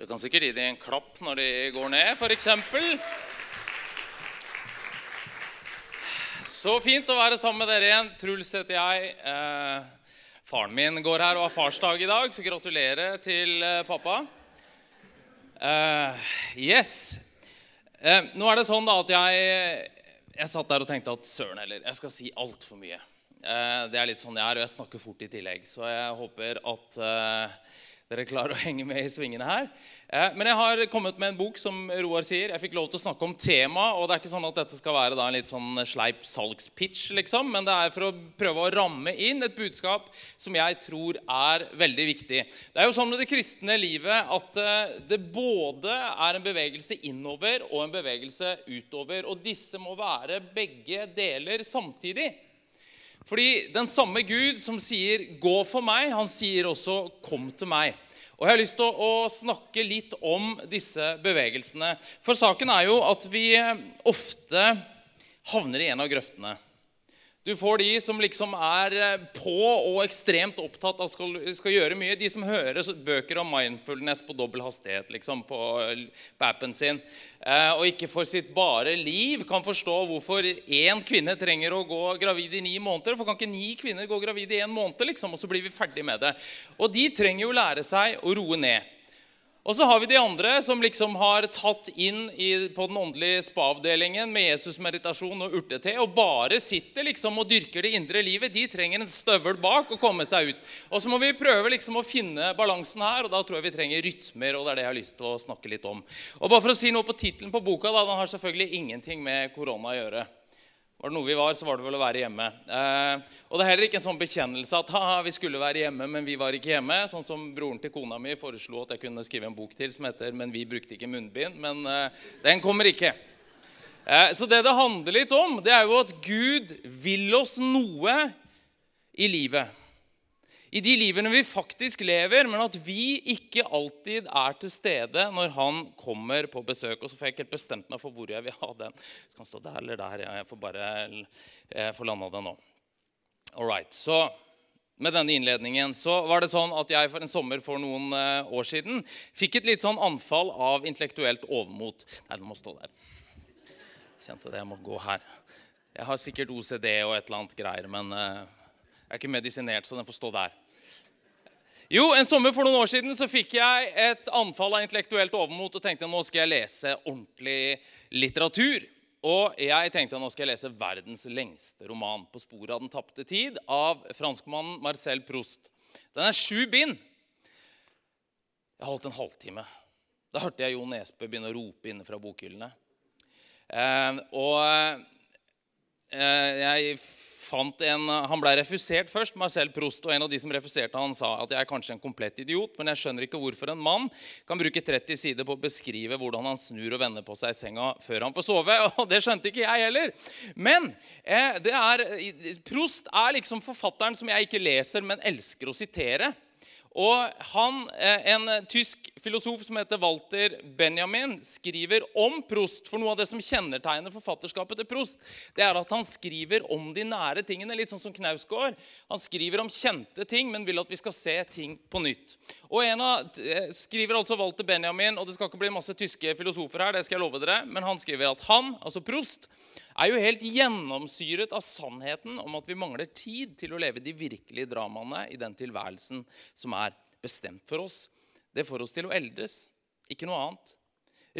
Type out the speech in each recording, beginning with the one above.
Du kan sikkert gi dem en klapp når de går ned, f.eks. Så fint å være sammen med dere igjen. Truls heter jeg. Eh, faren min går her og har farsdag i dag, så gratulerer til eh, pappa. Eh, yes. Eh, nå er det sånn da at jeg, jeg satt der og tenkte at søren heller, jeg skal si altfor mye. Eh, det er litt sånn jeg er, og jeg snakker fort i tillegg. Så jeg håper at dere klarer å henge med i svingene her. Eh, men jeg har kommet med en bok, som Roar sier. Jeg fikk lov til å snakke om tema, og det er ikke sånn at dette skal være en litt sånn sleip salgspitch, liksom, men det er for å prøve å ramme inn et budskap som jeg tror er veldig viktig. Det er jo sånn med det kristne livet at eh, det både er en bevegelse innover og en bevegelse utover, og disse må være begge deler samtidig. Fordi den samme Gud som sier 'gå for meg', han sier også 'kom til meg'. Og Jeg har lyst til å snakke litt om disse bevegelsene. For saken er jo at vi ofte havner i en av grøftene. Du får de som liksom er eh, på og ekstremt opptatt av skal, skal gjøre mye. De som hører bøker om mindfulness på dobbel hastighet liksom på, på appen sin, eh, og ikke for sitt bare liv kan forstå hvorfor én kvinne trenger å gå gravid i ni måneder. For kan ikke ni kvinner gå gravid i én måned, liksom, og så blir vi ferdig med det? Og de trenger jo lære seg å roe ned. Og så har vi de andre som liksom har tatt inn i, på den åndelige spa-avdelingen med Jesus-meditasjon og urtete og bare sitter liksom og dyrker det indre livet. De trenger en støvel bak og komme seg ut. Og så må vi prøve liksom å finne balansen her, og da tror jeg vi trenger rytmer. og det er det jeg har lyst til å snakke litt om. Og bare for å si noe på tittelen på boka, da, Den har selvfølgelig ingenting med korona å gjøre. Var det noe vi var, så var det vel å være hjemme. Eh, og det er heller ikke en sånn bekjennelse at vi skulle være hjemme, men vi var ikke hjemme. Sånn som broren til kona mi foreslo at jeg kunne skrive en bok til som heter 'Men vi brukte ikke munnbind'. Men eh, den kommer ikke. Eh, så det det handler litt om, det er jo at Gud vil oss noe i livet i de livene vi faktisk lever, men at vi ikke alltid er til stede når han kommer på besøk. Og så får jeg ikke helt bestemt meg for hvor jeg vil ha den. Skal den stå der eller der? Jeg får bare jeg landa den nå. All right, så med denne innledningen så var det sånn at jeg for en sommer for noen eh, år siden fikk et litt sånn anfall av intellektuelt overmot. Nei, den må stå der. Jeg kjente det. Jeg må gå her. Jeg har sikkert OCD og et eller annet greier, men uh, jeg er ikke medisinert, så den får stå der. Jo, En sommer for noen år siden så fikk jeg et anfall av intellektuelt overmot og tenkte nå skal jeg lese ordentlig litteratur. Og jeg tenkte nå skal jeg lese verdens lengste roman, 'På sporet av den tapte tid', av franskmannen Marcel Proust. Den er sju bind. Jeg holdt en halvtime. Da hørte jeg Jo Nesbø begynne å rope inne fra bokhyllene. Eh, og jeg fant en, Han ble refusert først, Marcel Prost. Og en av de som refuserte han sa at jeg er kanskje en komplett idiot, men jeg skjønner ikke hvorfor en mann kan bruke 30 sider på å beskrive hvordan han snur og vender på seg i senga før han får sove. Og det skjønte ikke jeg heller. Men eh, er, Prost er liksom forfatteren som jeg ikke leser, men elsker å sitere. Og han, eh, En tysk filosof som heter Walter Benjamin, skriver om Prost. For noe av det som kjennetegner forfatterskapet til Prost, det er at han skriver om de nære tingene. Litt sånn som Knausgård. Han skriver om kjente ting, men vil at vi skal se ting på nytt. Og en av, eh, skriver altså Walter Benjamin, og det skal ikke bli masse tyske filosofer her, det skal jeg love dere, men han skriver at han, altså Prost, er jo helt gjennomsyret av sannheten om at vi mangler tid til å leve de virkelige dramaene i den tilværelsen som er bestemt for oss. Det får oss til å eldes, ikke noe annet.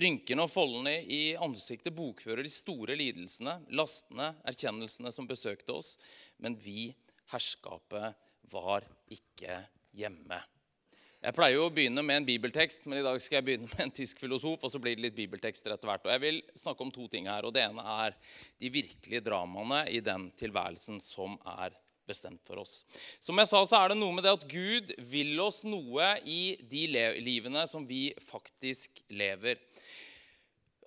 Rynkene og foldene i ansiktet bokfører de store lidelsene, lastene, erkjennelsene som besøkte oss. Men vi, herskapet, var ikke hjemme. Jeg pleier jo å begynne med en bibeltekst, men i dag skal jeg begynne med en tysk filosof. og så blir det litt bibeltekster etter hvert. Og Jeg vil snakke om to ting her. og Det ene er de virkelige dramaene i den tilværelsen som er bestemt for oss. Som jeg sa, så er det noe med det at Gud vil oss noe i de livene som vi faktisk lever.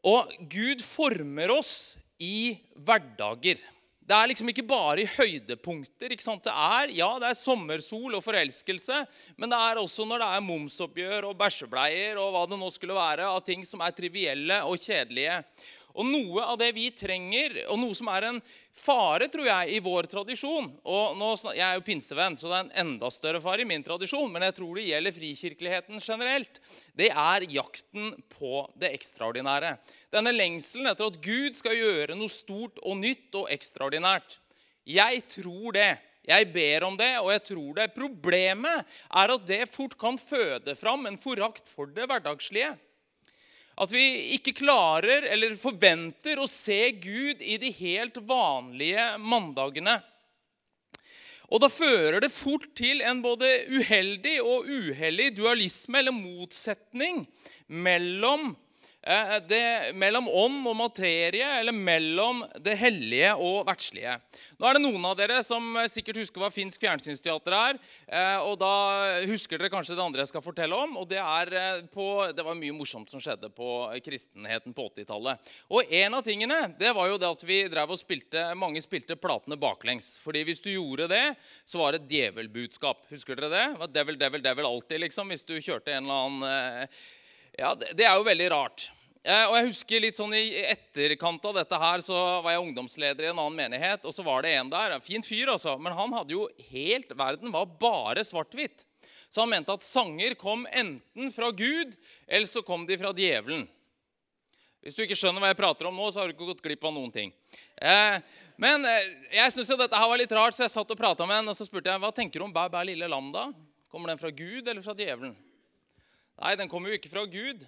Og Gud former oss i hverdager. Det er liksom ikke bare i høydepunkter. ikke sant? Det er, ja, det er sommersol og forelskelse, men det er også når det er momsoppgjør og bæsjebleier og hva det nå skulle være av ting som er trivielle og kjedelige. Og noe av det vi trenger, og noe som er en fare tror jeg, i vår tradisjon og nå, Jeg er jo pinsevenn, så det er en enda større fare i min tradisjon, men jeg tror det gjelder frikirkeligheten generelt. Det er jakten på det ekstraordinære. Denne lengselen etter at Gud skal gjøre noe stort og nytt og ekstraordinært. Jeg tror det. Jeg ber om det, og jeg tror det. Problemet er at det fort kan føde fram en forakt for det hverdagslige. At vi ikke klarer eller forventer å se Gud i de helt vanlige mandagene. Og da fører det fort til en både uheldig og uheldig dualisme eller motsetning mellom det, mellom ånd og materie, eller mellom det hellige og verdslige. Nå er det noen av dere som sikkert husker hva finsk fjernsynsteater er. Eh, og da husker dere kanskje det andre jeg skal fortelle om. og Det, eh, på, det var mye morsomt som skjedde på kristenheten på 80-tallet. Og en av tingene det var jo det at vi drev og spilte, mange spilte platene baklengs. fordi hvis du gjorde det, så var det djevelbudskap. Husker dere det? det var devil, devil, devil alltid, liksom, hvis du kjørte en eller annen ja, det, er jo veldig rart. Eh, og jeg husker litt sånn I etterkant av dette her så var jeg ungdomsleder i en annen menighet. og så var det en der, en Fin fyr, altså. Men han hadde jo helt Verden var bare svart-hvitt. Så han mente at sanger kom enten fra Gud, eller så kom de fra djevelen. Hvis du ikke skjønner hva jeg prater om nå, så har du ikke gått glipp av noen ting. Eh, men eh, jeg syns jo dette her var litt rart, så jeg satt og prata med en, og så spurte jeg hva tenker du om Bæ, bæ, lille lam. da? Kommer den fra Gud eller fra djevelen? Nei, den kommer jo ikke fra Gud.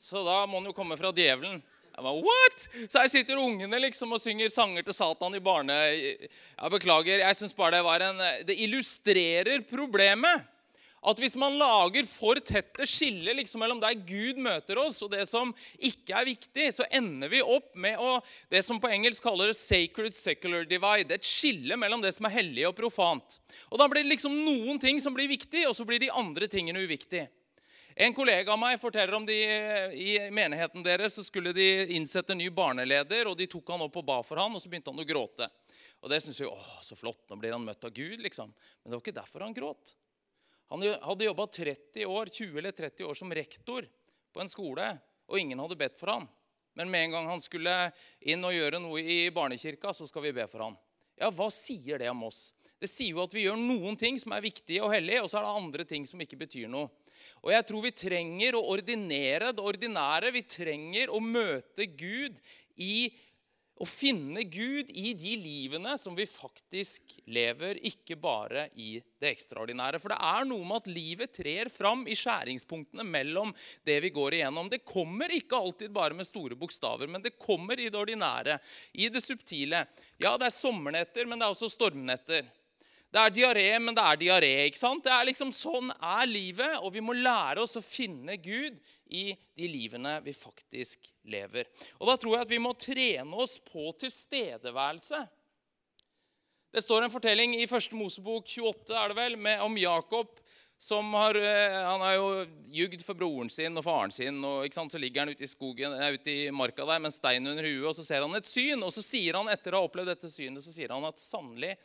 Så da må den jo komme fra djevelen. Jeg bare, What? Så her sitter ungene liksom og synger sanger til Satan i barne... Jeg beklager. jeg synes bare Det var en... Det illustrerer problemet. At hvis man lager for tette skiller liksom mellom der Gud møter oss, og det som ikke er viktig, så ender vi opp med å, det som på engelsk kaller sacred secular divide. Et skille mellom det som er hellig og profant. Og Da blir det liksom noen ting som blir viktig, og så blir de andre tingene uviktige. En kollega av meg forteller om de i menigheten deres så skulle de innsette en ny barneleder. og De tok han opp og ba for han, og så begynte han å gråte. Og det synes vi, åh, så flott, nå blir han møtt av Gud, liksom. Men det var ikke derfor han gråt. Han hadde jobba 30 år, 20 eller 30 år som rektor på en skole, og ingen hadde bedt for han. Men med en gang han skulle inn og gjøre noe i barnekirka, så skal vi be for han. Ja, hva sier det om oss? Det sier jo at vi gjør noen ting som er viktige og hellige, og så er det andre ting som ikke betyr noe. Og jeg tror vi trenger å ordinere det ordinære. Vi trenger å møte Gud i å finne Gud i de livene som vi faktisk lever, ikke bare i det ekstraordinære. For det er noe med at livet trer fram i skjæringspunktene mellom det vi går igjennom. Det kommer ikke alltid bare med store bokstaver, men det kommer i det ordinære, i det subtile. Ja, det er sommernetter, men det er også stormnetter. Det er diaré, men det er diaré. ikke sant? Det er liksom Sånn er livet, og vi må lære oss å finne Gud i de livene vi faktisk lever. Og Da tror jeg at vi må trene oss på tilstedeværelse. Det står en fortelling i 1. Mosebok 28 er det vel, med, om Jakob. som har, eh, Han har jo jugd for broren sin og faren sin. og sant, Så ligger han ute i skogen, ute i marka der med en stein under huet, og så ser han et syn. Og så sier han etter å ha opplevd dette synet, så sier han at sannelig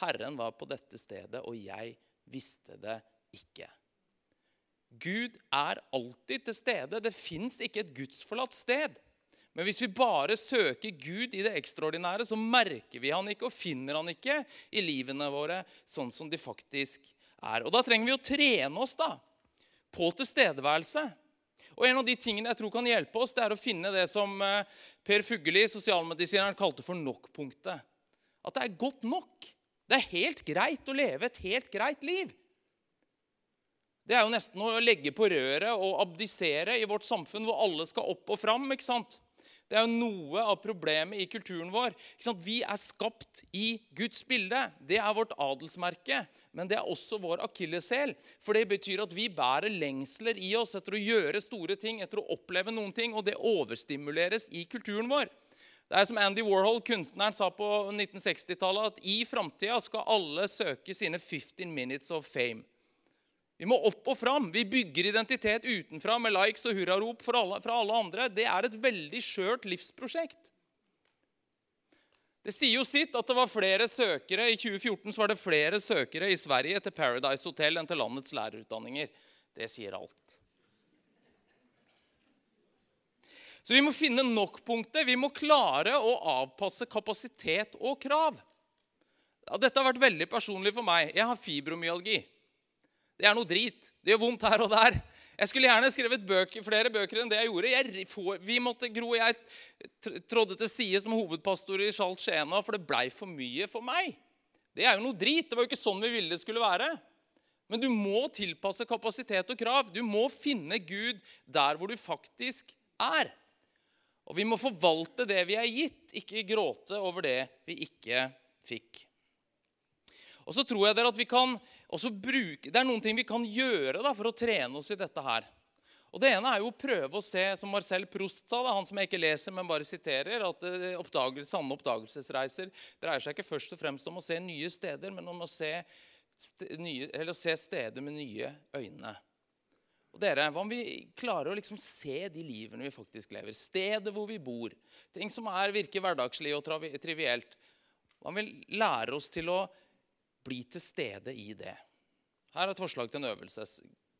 Herren var på dette stedet, og jeg visste det ikke. Gud er alltid til stede. Det fins ikke et gudsforlatt sted. Men hvis vi bare søker Gud i det ekstraordinære, så merker vi han ikke og finner han ikke i livene våre sånn som de faktisk er. Og Da trenger vi å trene oss da, på tilstedeværelse. Og En av de tingene jeg tror kan hjelpe oss, det er å finne det som eh, Per Fugelli, sosialmedisineren, kalte for nok-punktet. At det er godt nok. Det er helt greit å leve et helt greit liv. Det er jo nesten å legge på røret og abdisere i vårt samfunn hvor alle skal opp og fram. ikke sant? Det er jo noe av problemet i kulturen vår. Vi er skapt i Guds bilde. Det er vårt adelsmerke. Men det er også vår akilleshæl. For det betyr at vi bærer lengsler i oss etter å gjøre store ting, etter å oppleve noen ting, og det overstimuleres i kulturen vår. Det er som Andy Warhol, kunstneren, sa på 1960-tallet, at i framtida skal alle søke sine 15 minutes of fame. Vi må opp og fram. Vi bygger identitet utenfra med likes og hurrarop fra alle andre. Det er et veldig skjørt livsprosjekt. Det sier jo sitt at det var flere søkere I 2014 så var det flere søkere i Sverige til Paradise Hotel enn til landets lærerutdanninger. Det sier alt. Så vi må finne nok-punktet. Vi må klare å avpasse kapasitet og krav. Dette har vært veldig personlig for meg. Jeg har fibromyalgi. Det er noe drit. Det gjør vondt her og der. Jeg skulle gjerne skrevet bøker, flere bøker enn det jeg gjorde. Jeg, får, vi måtte, Gro og jeg trådde til side som hovedpastor i Sjalt Skjena, for det blei for mye for meg. Det er jo noe drit. Det var jo ikke sånn vi ville det skulle være. Men du må tilpasse kapasitet og krav. Du må finne Gud der hvor du faktisk er. Og vi må forvalte det vi er gitt, ikke gråte over det vi ikke fikk. Og så tror jeg dere at vi kan også bruke, Det er noen ting vi kan gjøre da, for å trene oss i dette her. Og Det ene er jo å prøve å se, som Marcel Proust sa, da, han som jeg ikke leser, men bare siterer, at eh, oppdagelse, sanne oppdagelsesreiser dreier seg ikke først og fremst om å se nye steder, men om å se, nye, å se steder med nye øyne. Og dere, Hva om vi klarer å liksom se de livene vi faktisk lever? Stedet hvor vi bor. Ting som er, virker hverdagslig og trivielt. Hva om vi lærer oss til å bli til stede i det? Her er et forslag til en øvelse.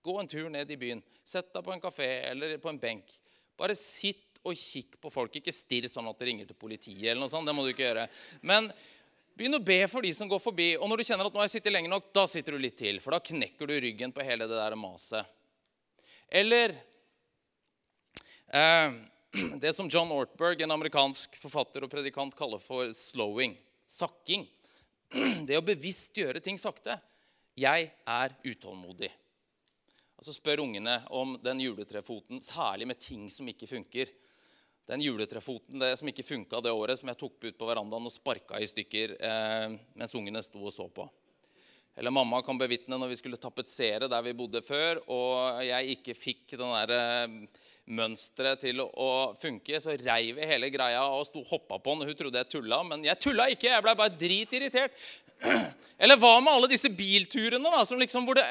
Gå en tur ned i byen. Sett deg på en kafé eller på en benk. Bare sitt og kikk på folk. Ikke stirr sånn at det ringer til politiet. eller noe sånt. Det må du ikke gjøre. Men begynn å be for de som går forbi. Og når du kjenner at nå har jeg sittet lenge nok, da sitter du litt til. For da knekker du ryggen på hele det der maset. Eller eh, det som John Ortberg, en amerikansk forfatter og predikant, kaller for slowing. Sakking. Det å bevisst gjøre ting sakte. Jeg er utålmodig. Og Så spør ungene om den juletrefoten, særlig med ting som ikke funker. Den juletrefoten det som ikke funka det året, som jeg tok ut på verandaen og sparka i stykker eh, mens ungene sto og så på. Eller mamma kan bevitne når vi skulle tapetsere der vi bodde før, og jeg ikke fikk den der eh, mønsteret til å funke, så reiv jeg hele greia og sto hoppa på den. Hun trodde jeg tulla, men jeg tulla ikke. Jeg blei bare dritirritert. Eller hva med alle disse bilturene da, som liksom, hvor det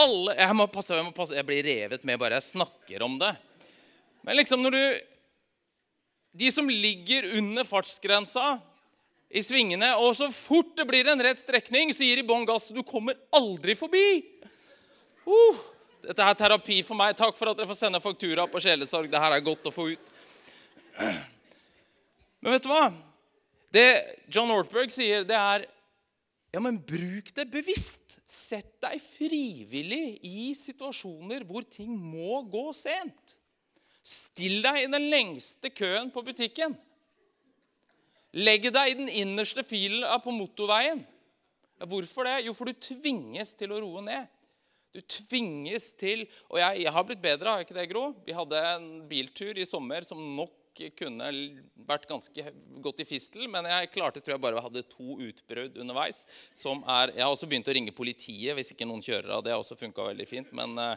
alle, jeg må passe, jeg må passe, jeg blir revet med bare jeg snakker om det. Men liksom når du De som ligger under fartsgrensa i svingene. Og så fort det blir en rett strekning, så gir de bånn gass. Du kommer aldri forbi. Uh, dette er terapi for meg. Takk for at dere får sende faktura på sjelesorg. Det her er godt å få ut. Men vet du hva? Det John Ortberg sier, det er ja, men bruk det bevisst. Sett deg frivillig i situasjoner hvor ting må gå sent. Still deg i den lengste køen på butikken. Legg deg i den innerste filen på motorveien. Hvorfor det? Jo, for du tvinges til å roe ned. Du tvinges til Og jeg, jeg har blitt bedre, har jeg ikke det, Gro? Vi hadde en biltur i sommer som nok kunne vært ganske godt i fistel, men jeg klarte tror jeg bare hadde to utbrudd underveis. som er, Jeg har også begynt å ringe politiet hvis ikke noen kjører av. Det har også funka veldig fint. Men uh,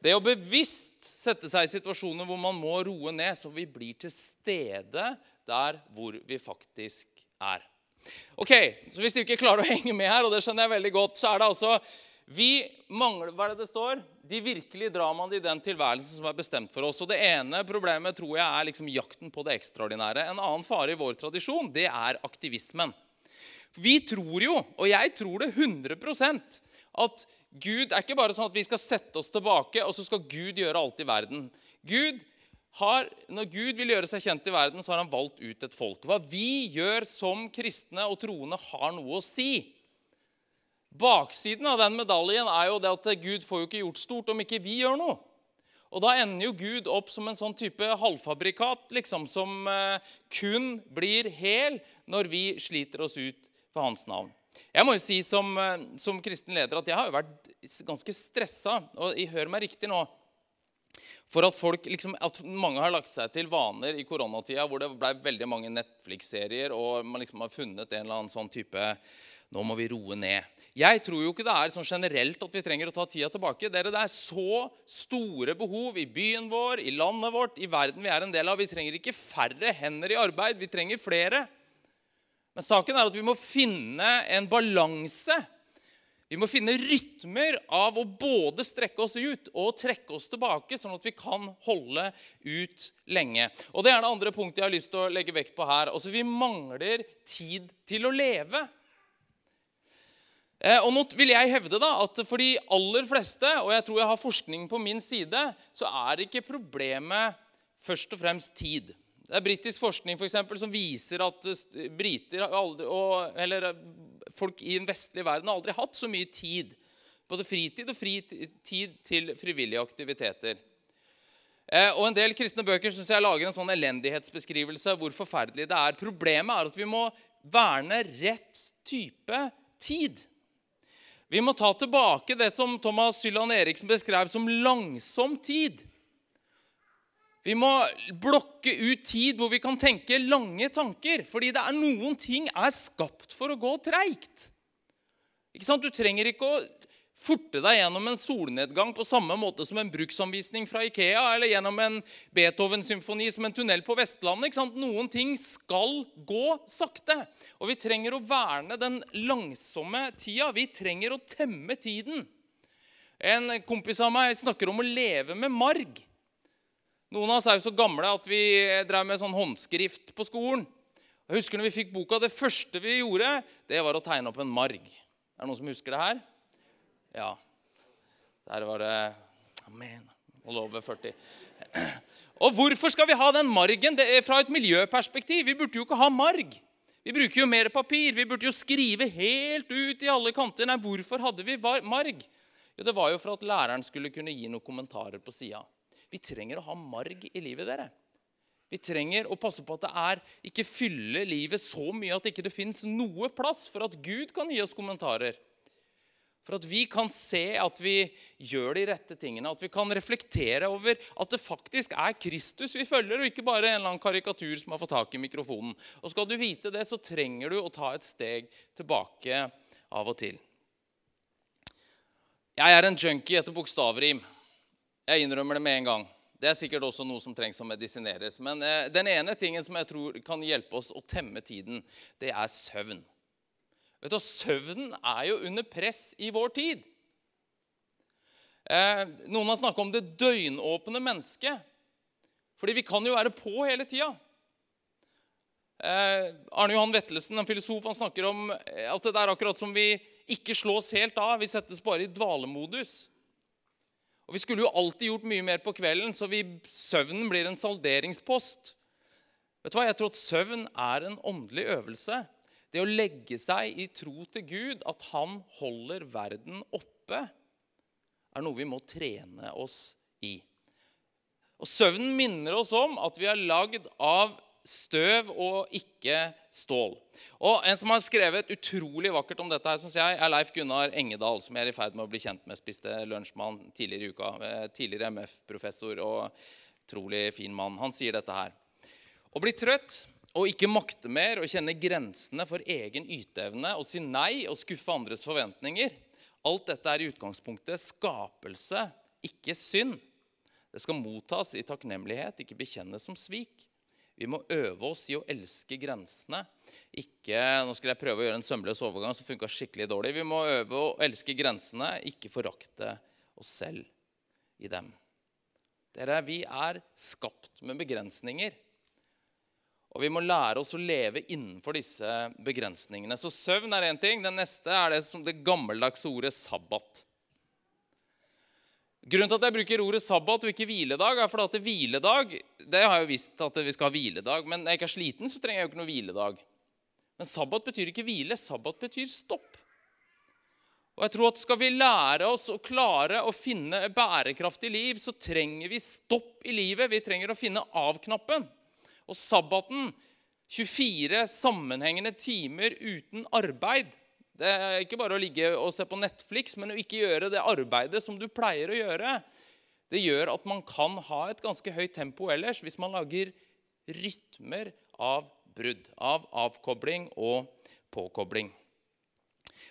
det å bevisst sette seg i situasjoner hvor man må roe ned, så vi blir til stede der hvor vi faktisk er. Ok, så Hvis du ikke klarer å henge med her, og det skjønner jeg veldig godt, så er det altså vi mangler, Hva er det det står? De virkelige dramaene i den tilværelsen som er bestemt for oss. Og Det ene problemet tror jeg er liksom jakten på det ekstraordinære. En annen fare i vår tradisjon det er aktivismen. Vi tror jo, og jeg tror det 100% at Gud er ikke bare sånn at vi skal sette oss tilbake, og så skal Gud gjøre alt i verden. Gud har, når Gud vil gjøre seg kjent i verden, så har han valgt ut et folk. Hva vi gjør som kristne og troende, har noe å si. Baksiden av den medaljen er jo det at Gud får jo ikke gjort stort om ikke vi gjør noe. Og Da ender jo Gud opp som en sånn type halvfabrikat liksom, som eh, kun blir hel når vi sliter oss ut for hans navn. Jeg må jo si som, eh, som kristen leder at jeg har jo vært ganske stressa. Og hør meg riktig nå for at, folk, liksom, at mange har lagt seg til vaner i koronatida hvor det ble veldig mange Netflix-serier, og man liksom har funnet en eller annen sånn type Nå må vi roe ned. Jeg tror jo ikke det er sånn generelt at vi trenger å ta tida tilbake. Dere, Det er så store behov i byen vår, i landet vårt, i verden vi er en del av. Vi trenger ikke færre hender i arbeid, vi trenger flere. Men saken er at vi må finne en balanse vi må finne rytmer av å både strekke oss ut og trekke oss tilbake, sånn at vi kan holde ut lenge. Og Det er det andre punktet jeg har lyst til å legge vekt på her. Altså, Vi mangler tid til å leve. Eh, og nå vil jeg hevde da, at For de aller fleste, og jeg tror jeg har forskning på min side, så er ikke problemet først og fremst tid. Det er britisk forskning for eksempel, som viser at briter aldri, og, eller folk i den vestlige verden har aldri hatt så mye tid. Både fritid og fritid til frivillige aktiviteter. Eh, og En del kristne bøker synes jeg lager en sånn elendighetsbeskrivelse av hvor forferdelig det er. Problemet er at vi må verne rett type tid. Vi må ta tilbake det som Thomas Hylland Eriksen beskrev som langsom tid. Vi må blokke ut tid hvor vi kan tenke lange tanker. Fordi det er noen ting er skapt for å gå treigt. Du trenger ikke å forte deg gjennom en solnedgang på samme måte som en bruksanvisning fra Ikea eller gjennom en Beethoven-symfoni som en tunnel på Vestlandet. Noen ting skal gå sakte. Og vi trenger å verne den langsomme tida. Vi trenger å temme tiden. En kompis av meg snakker om å leve med marg. Noen av oss er jo så gamle at vi drev med sånn håndskrift på skolen. Jeg husker når vi fikk boka, Det første vi gjorde, det var å tegne opp en marg. Er det noen som husker det her? Ja. Der var det Amen. Hold over 40. Og hvorfor skal vi ha den margen? Det er fra et miljøperspektiv. Vi burde jo ikke ha marg. Vi bruker jo mer papir. Vi burde jo skrive helt ut i alle kanter. Nei, hvorfor hadde vi marg? Jo, Det var jo for at læreren skulle kunne gi noen kommentarer på sida. Vi trenger å ha marg i livet, dere. Vi trenger å passe på at det er ikke fyller livet så mye at det ikke fins noe plass for at Gud kan gi oss kommentarer. For at vi kan se at vi gjør de rette tingene, at vi kan reflektere over at det faktisk er Kristus vi følger, og ikke bare en eller annen karikatur som har fått tak i mikrofonen. Og Skal du vite det, så trenger du å ta et steg tilbake av og til. Jeg er en junkie etter bokstavrim. Jeg innrømmer det med en gang. Det er sikkert også noe som trengs å medisineres. Men eh, den ene tingen som jeg tror kan hjelpe oss å temme tiden, det er søvn. Vet du, Søvnen er jo under press i vår tid. Eh, noen har snakka om det døgnåpne mennesket. Fordi vi kan jo være på hele tida. Eh, Arne Johan Vettelsen, en filosof, han snakker om at det er akkurat som vi ikke slås helt av. Vi settes bare i dvalemodus. Og Vi skulle jo alltid gjort mye mer på kvelden, så vi, søvnen blir en salderingspost. Vet du hva? Jeg tror at søvn er en åndelig øvelse. Det å legge seg i tro til Gud, at han holder verden oppe, er noe vi må trene oss i. Og Søvnen minner oss om at vi er lagd av støv og ikke stål. Og En som har skrevet utrolig vakkert om dette, her, synes jeg, er Leif Gunnar Engedal, som jeg er i ferd med å bli kjent med. Spiste lunsjmann tidligere i uka. Eh, tidligere MF-professor og utrolig fin mann. Han sier dette her. Å bli trøtt og ikke makte mer og kjenne grensene for egen yteevne og si nei og skuffe andres forventninger Alt dette er i utgangspunktet skapelse, ikke synd. Det skal mottas i takknemlighet, ikke bekjennes som svik. Vi må øve oss i å elske grensene. Ikke, nå skal jeg prøve å gjøre en sømløs overgang som funka skikkelig dårlig. Vi må øve å elske grensene, ikke forakte oss selv i dem. Dere, vi er skapt med begrensninger. Og vi må lære oss å leve innenfor disse begrensningene. Så søvn er én ting. Den neste er det, som det gammeldagse ordet sabbat. Grunnen til at jeg bruker ordet sabbat og ikke hviledag, er fordi at det hviledag det har jeg jo visst at vi skal ha hviledag, men når jeg ikke er sliten, så trenger jeg jo ikke noe hviledag. Men sabbat betyr ikke hvile. Sabbat betyr stopp. Og jeg tror at Skal vi lære oss å klare å finne bærekraftig liv, så trenger vi stopp i livet. Vi trenger å finne av-knappen. Og sabbaten, 24 sammenhengende timer uten arbeid, det er ikke bare å ligge og se på Netflix, men å ikke gjøre det arbeidet som du pleier å gjøre. Det gjør at man kan ha et ganske høyt tempo ellers hvis man lager rytmer av brudd. Av avkobling og påkobling.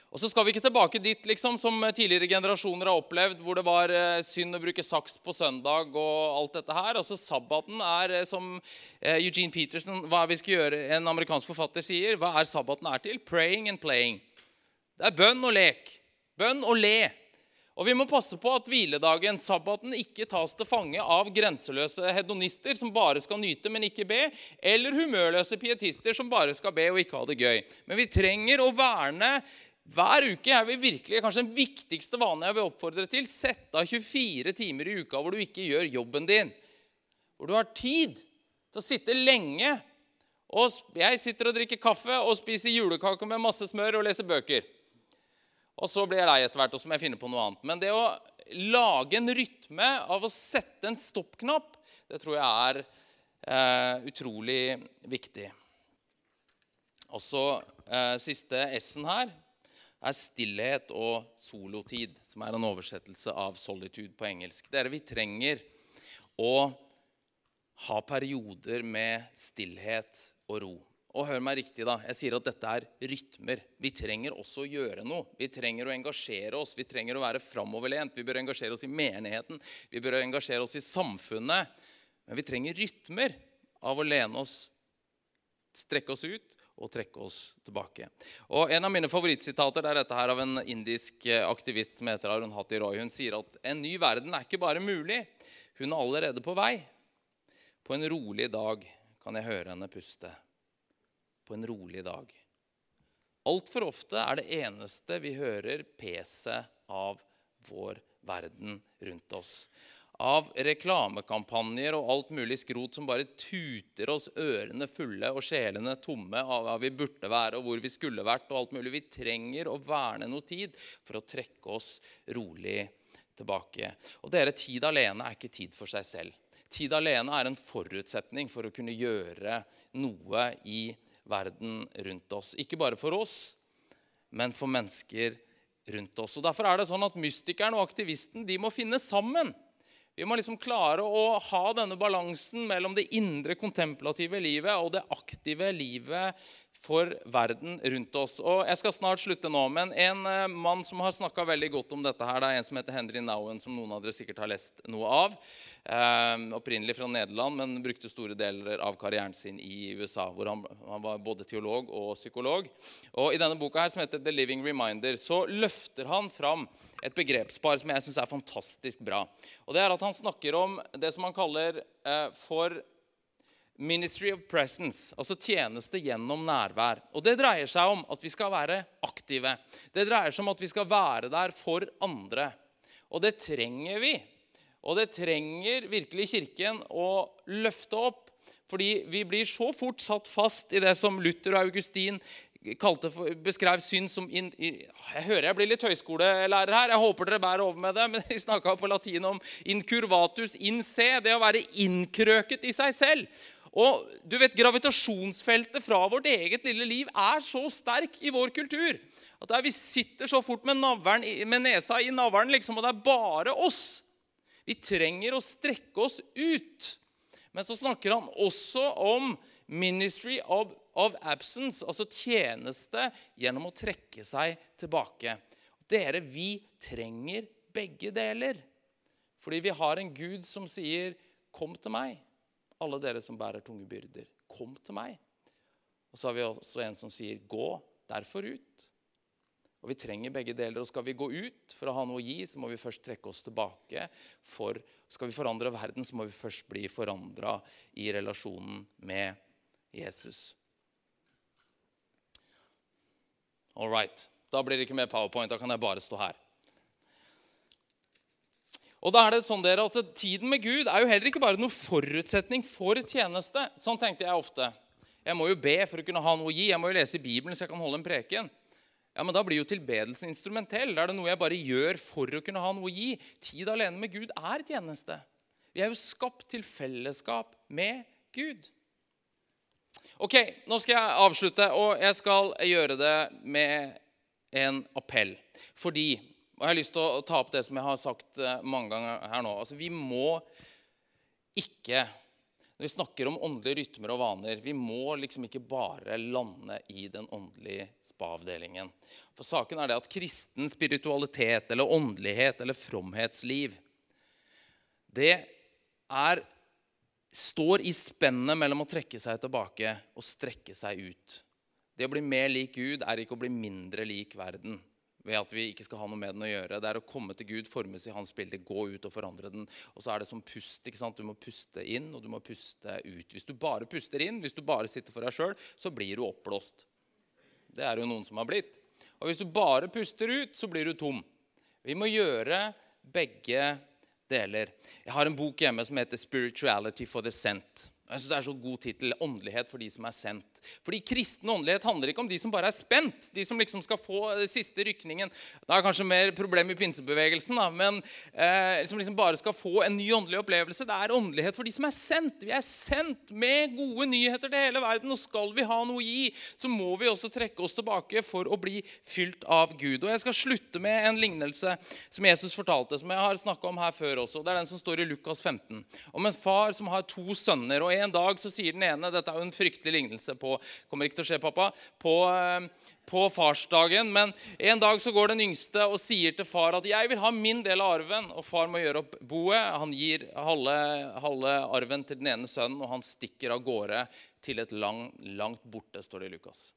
Og så skal vi ikke tilbake dit liksom, som tidligere generasjoner har opplevd, hvor det var eh, synd å bruke saks på søndag og alt dette her. Altså Sabbaten er, eh, som eh, Eugene Peterson, hva er vi skal gjøre, en amerikansk forfatter, sier, hva er sabbaten er til? Praying and playing. Det er bønn og lek. Bønn og le. Og vi må passe på at hviledagen, sabbaten, ikke tas til fange av grenseløse hedonister som bare skal nyte, men ikke be, eller humørløse pietister som bare skal be og ikke ha det gøy. Men vi trenger å verne hver uke. er vi virkelig kanskje den viktigste vanen jeg vil oppfordre til. Sett av 24 timer i uka hvor du ikke gjør jobben din. hvor du har tid til å sitte lenge. Og jeg sitter og drikker kaffe og spiser julekake med masse smør og leser bøker. Og så blir jeg lei etter hvert, og så må jeg finne på noe annet. Men det å lage en rytme av å sette en stoppknapp, det tror jeg er eh, utrolig viktig. Og så eh, siste S-en her er stillhet og solotid, som er en oversettelse av solitude på engelsk. Dere, vi trenger å ha perioder med stillhet og ro. Og hør meg riktig, da. Jeg sier at dette er rytmer. Vi trenger også å gjøre noe. Vi trenger å engasjere oss. Vi trenger å være framoverlent. Vi bør engasjere oss i menigheten. Vi bør engasjere oss i samfunnet. Men vi trenger rytmer av å lene oss, strekke oss ut og trekke oss tilbake. Og En av mine favorittsitater det er dette her av en indisk aktivist som heter Arun Hati Roy. Hun sier at en ny verden er ikke bare mulig, hun er allerede på vei. På en rolig dag kan jeg høre henne puste. På en rolig dag. Altfor ofte er det eneste vi hører, peset av vår verden rundt oss av reklamekampanjer og alt mulig skrot som bare tuter oss ørene fulle og sjelene tomme av hva vi burde være og hvor vi skulle vært. og alt mulig. Vi trenger å verne noe tid for å trekke oss rolig tilbake. Og dere, Tid alene er ikke tid for seg selv. Tid alene er en forutsetning for å kunne gjøre noe i verden rundt oss. Ikke bare for oss, men for mennesker rundt oss. Og Derfor er det sånn at mystikeren og aktivisten de må finne sammen. Vi må liksom klare å ha denne balansen mellom det indre kontemplative livet og det aktive livet for verden rundt oss. Og Jeg skal snart slutte nå, men en eh, mann som har snakka veldig godt om dette, her, det er en som heter Henry Nowen, som noen av dere sikkert har lest noe av. Eh, opprinnelig fra Nederland, men brukte store deler av karrieren sin i USA, hvor han, han, var både teolog og psykolog. Og I denne boka her, som heter The Living Reminder, så løfter han fram et begrepspar som jeg syns er fantastisk bra. Og det er at Han snakker om det som han kaller eh, for Ministry of Presence, altså tjeneste gjennom nærvær. Og Det dreier seg om at vi skal være aktive. Det dreier seg om at vi skal være der for andre. Og det trenger vi. Og det trenger virkelig Kirken å løfte opp. Fordi vi blir så fort satt fast i det som Luther og Augustin kalte beskrev synd som in, Jeg hører jeg blir litt høyskolelærer her. Jeg håper dere bærer over med det. Men de snakka på latin om incurvatus in se, det å være innkrøket i seg selv. Og du vet, Gravitasjonsfeltet fra vårt eget lille liv er så sterk i vår kultur at vi sitter så fort med, navlen, med nesa i navlen, liksom, og det er bare oss. Vi trenger å strekke oss ut. Men så snakker han også om ministry of, of absence, altså tjeneste gjennom å trekke seg tilbake. Dere, vi trenger begge deler. Fordi vi har en Gud som sier, 'Kom til meg' alle dere som bærer tunge byrder, kom til meg. Og så har vi også en som sier, gå derfor ut. Og Vi trenger begge deler. og Skal vi gå ut for å ha noe å gi, så må vi først trekke oss tilbake. For skal vi forandre verden, så må vi først bli forandra i relasjonen med Jesus. All right. Da blir det ikke mer powerpoint. Da kan jeg bare stå her. Og da er det sånn dere at Tiden med Gud er jo heller ikke bare noen forutsetning for tjeneste. Sånn tenkte jeg ofte. Jeg må jo be for å kunne ha noe å gi. Jeg må jo lese Bibelen så jeg kan holde en preken. Ja, Men da blir jo tilbedelsen instrumentell. Da er det noe jeg bare gjør for å kunne ha noe å gi. Tid alene med Gud er tjeneste. Vi er jo skapt til fellesskap med Gud. Ok, Nå skal jeg avslutte, og jeg skal gjøre det med en appell. Fordi og Jeg har lyst til å ta opp det som jeg har sagt eh, mange ganger her nå. Altså, Vi må ikke Når vi snakker om åndelige rytmer og vaner, vi må liksom ikke bare lande i den åndelige spa-avdelingen. For saken er det at kristen spiritualitet eller åndelighet eller fromhetsliv det er, står i spennet mellom å trekke seg tilbake og strekke seg ut. Det å bli mer lik Gud er ikke å bli mindre lik verden ved at vi ikke skal ha noe med den å gjøre. Det er å komme til Gud, formes i hans bilde, gå ut og forandre den. Og så er det som pust. ikke sant? Du må puste inn, og du må puste ut. Hvis du bare puster inn, hvis du bare sitter for deg sjøl, så blir du oppblåst. Det er jo noen som har blitt. Og hvis du bare puster ut, så blir du tom. Vi må gjøre begge deler. Jeg har en bok hjemme som heter 'Spirituality for the Sent'. Jeg synes Det er så god tittel. 'Åndelighet for de som er sendt'. Fordi kristen åndelighet handler ikke om de som bare er spent. De som liksom skal få den siste rykningen. Det er kanskje mer problem i pinsebevegelsen, da, men eh, som liksom bare skal få en ny åndelig opplevelse. Det er åndelighet for de som er sendt. Vi er sendt med gode nyheter til hele verden. Og skal vi ha noe å gi, så må vi også trekke oss tilbake for å bli fylt av Gud. Og Jeg skal slutte med en lignelse som Jesus fortalte, som jeg har snakka om her før også. Det er den som står i Lukas 15, om en far som har to sønner. og En dag så sier den ene Dette er jo en fryktelig lignelse på Kommer ikke til å skje, pappa. På, eh, på farsdagen. Men en dag så går den yngste og sier til far at 'jeg vil ha min del av arven'. Og far må gjøre opp boet. Han gir halve, halve arven til den ene sønnen, og han stikker av gårde til et land langt borte, står det i Lukas.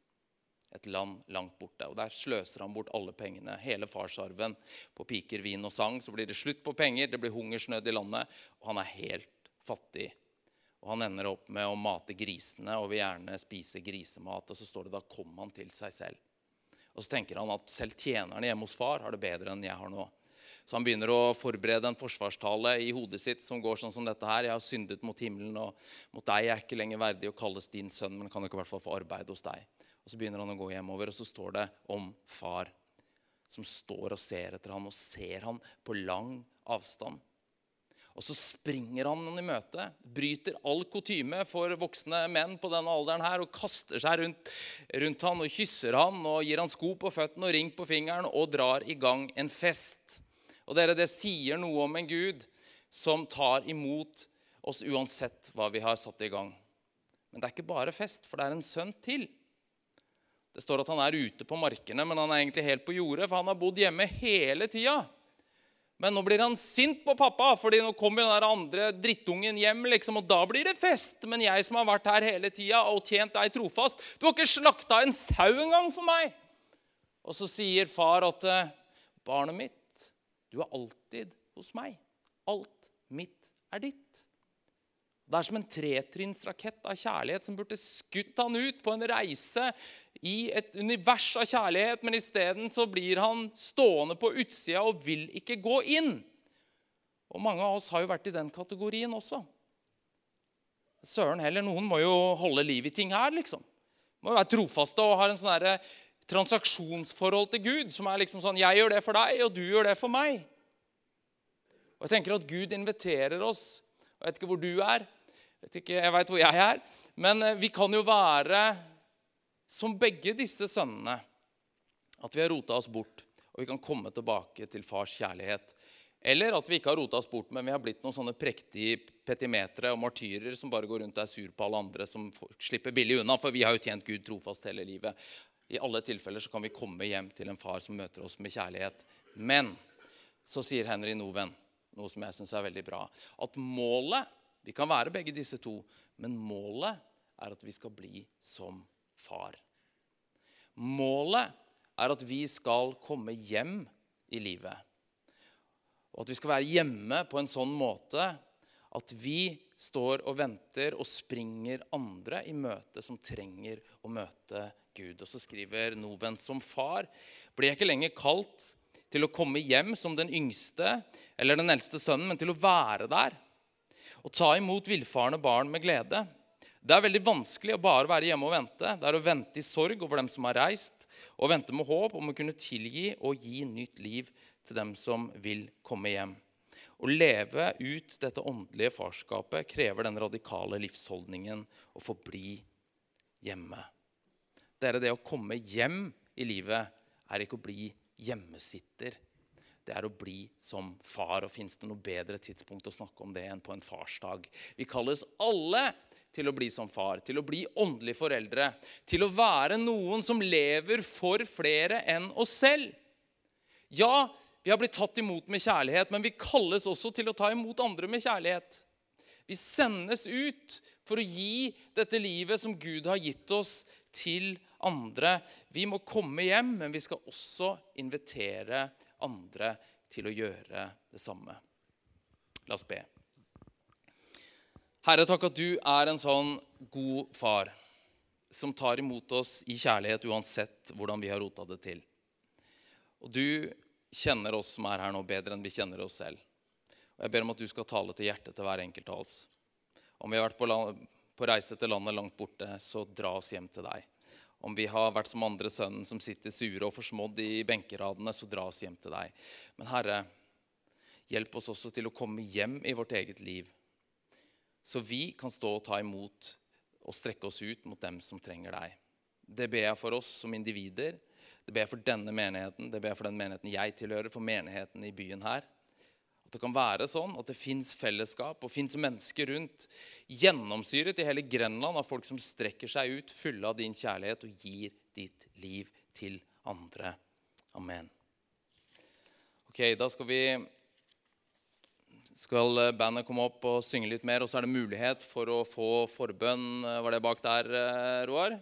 Et land langt borte. Og Der sløser han bort alle pengene, hele farsarven, på piker, vin og sang. Så blir det slutt på penger, det blir hungersnød i landet, og han er helt fattig og han ender opp med å mate grisene og vil gjerne spise grisemat. Og så står det da kom han til seg selv. Og så tenker han at selv tjenerne hjemme hos far har det bedre enn jeg har nå. Så han begynner å forberede en forsvarstale i hodet sitt som går sånn som dette her. Jeg har syndet mot himmelen, og mot deg jeg er ikke lenger verdig å kalles din sønn, men kan jo ikke i hvert fall få arbeid hos deg. Og så begynner han å gå hjemover, og så står det om far som står og ser etter ham, og ser han på lang avstand. Og så springer han i møte, bryter all kutyme for voksne menn på denne alderen her, og kaster seg rundt, rundt han og kysser han og gir han sko på føttene og ring på fingeren og drar i gang en fest. Og dere, Det sier noe om en Gud som tar imot oss uansett hva vi har satt i gang. Men det er ikke bare fest, for det er en sønn til. Det står at han er ute på markene, men han er egentlig helt på jordet, for han har bodd hjemme hele tida. Men nå blir han sint på pappa, fordi nå kommer den der andre drittungen hjem. liksom, Og da blir det fest. Men jeg som har vært her hele tida og tjent deg trofast Du har ikke slakta en sau engang for meg! Og så sier far at eh, barnet mitt, du er alltid hos meg. Alt mitt er ditt. Det er som en tretrinnsrakett av kjærlighet som burde skutt han ut på en reise i et univers av kjærlighet, men isteden så blir han stående på utsida og vil ikke gå inn. Og mange av oss har jo vært i den kategorien også. Søren heller, noen må jo holde liv i ting her, liksom. Må jo være trofaste og har en sånn transaksjonsforhold til Gud som er liksom sånn Jeg gjør det for deg, og du gjør det for meg. Og Jeg tenker at Gud inviterer oss. Jeg vet ikke hvor du er, vet ikke, jeg veit hvor jeg er, men eh, vi kan jo være som begge disse sønnene. At vi har rota oss bort, og vi kan komme tilbake til fars kjærlighet. Eller at vi ikke har rota oss bort, men vi har blitt noen sånne prektige petimetere og martyrer som bare går rundt og er sur på alle andre som slipper billig unna, for vi har jo tjent Gud trofast hele livet. I alle tilfeller så kan vi komme hjem til en far som møter oss med kjærlighet. Men så sier Henry Noven noe som jeg syns er veldig bra, at målet Vi kan være begge disse to, men målet er at vi skal bli som far. Målet er at vi skal komme hjem i livet. Og at vi skal være hjemme på en sånn måte at vi står og venter og springer andre i møte som trenger å møte Gud. Og så skriver Noven som far blir jeg ikke lenger kalt til å komme hjem som den yngste eller den eldste sønnen, men til å være der og ta imot villfarne barn med glede. Det er veldig vanskelig å bare være hjemme og vente. Det er å vente i sorg over dem som har reist, og vente med håp om å kunne tilgi og gi nytt liv til dem som vil komme hjem. Å leve ut dette åndelige farskapet krever den radikale livsholdningen å få bli hjemme. Dere, det å komme hjem i livet er ikke å bli hjemmesitter. Det er å bli som far. Og fins det noe bedre tidspunkt å snakke om det enn på en farsdag? Vi kalles alle til å bli som far, til å bli åndelige foreldre, til å være noen som lever for flere enn oss selv. Ja, vi har blitt tatt imot med kjærlighet, men vi kalles også til å ta imot andre med kjærlighet. Vi sendes ut for å gi dette livet som Gud har gitt oss, til andre. Vi må komme hjem, men vi skal også invitere andre til å gjøre det samme. La oss be. Herre, takk at du er en sånn god far som tar imot oss i kjærlighet uansett hvordan vi har rota det til. Og du kjenner oss som er her nå, bedre enn vi kjenner oss selv. Og jeg ber om at du skal tale til hjertet til hver enkelt av oss. Om vi har vært på, land, på reise til landet langt borte, så dra oss hjem til deg. Om vi har vært som andre sønnen som sitter sure og forsmådd i benkeradene, så dra oss hjem til deg. Men Herre, hjelp oss også til å komme hjem i vårt eget liv, så vi kan stå og ta imot og strekke oss ut mot dem som trenger deg. Det ber jeg for oss som individer. Det ber jeg for denne menigheten, det ber jeg for den menigheten jeg tilhører, for menigheten i byen her. At det kan være sånn at det fins fellesskap og fins mennesker rundt, gjennomsyret i hele Grenland av folk som strekker seg ut fulle av din kjærlighet og gir ditt liv til andre. Amen. Ok, Da skal vi skal bandet komme opp og synge litt mer, og så er det mulighet for å få forbønn. Var det bak der, Roar?